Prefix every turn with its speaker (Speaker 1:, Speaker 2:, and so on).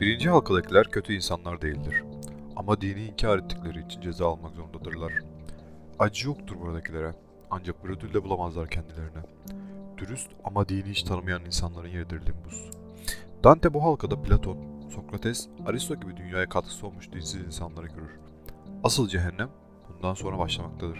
Speaker 1: Birinci halkadakiler kötü insanlar değildir. Ama dini inkar ettikleri için ceza almak zorundadırlar. Acı yoktur buradakilere. Ancak bir ödül de bulamazlar kendilerine. Dürüst ama dini hiç tanımayan insanların yeridir Limbus. Dante bu halkada Platon, Sokrates, Aristo gibi dünyaya katkısı olmuş dinsiz insanları görür. Asıl cehennem bundan sonra başlamaktadır.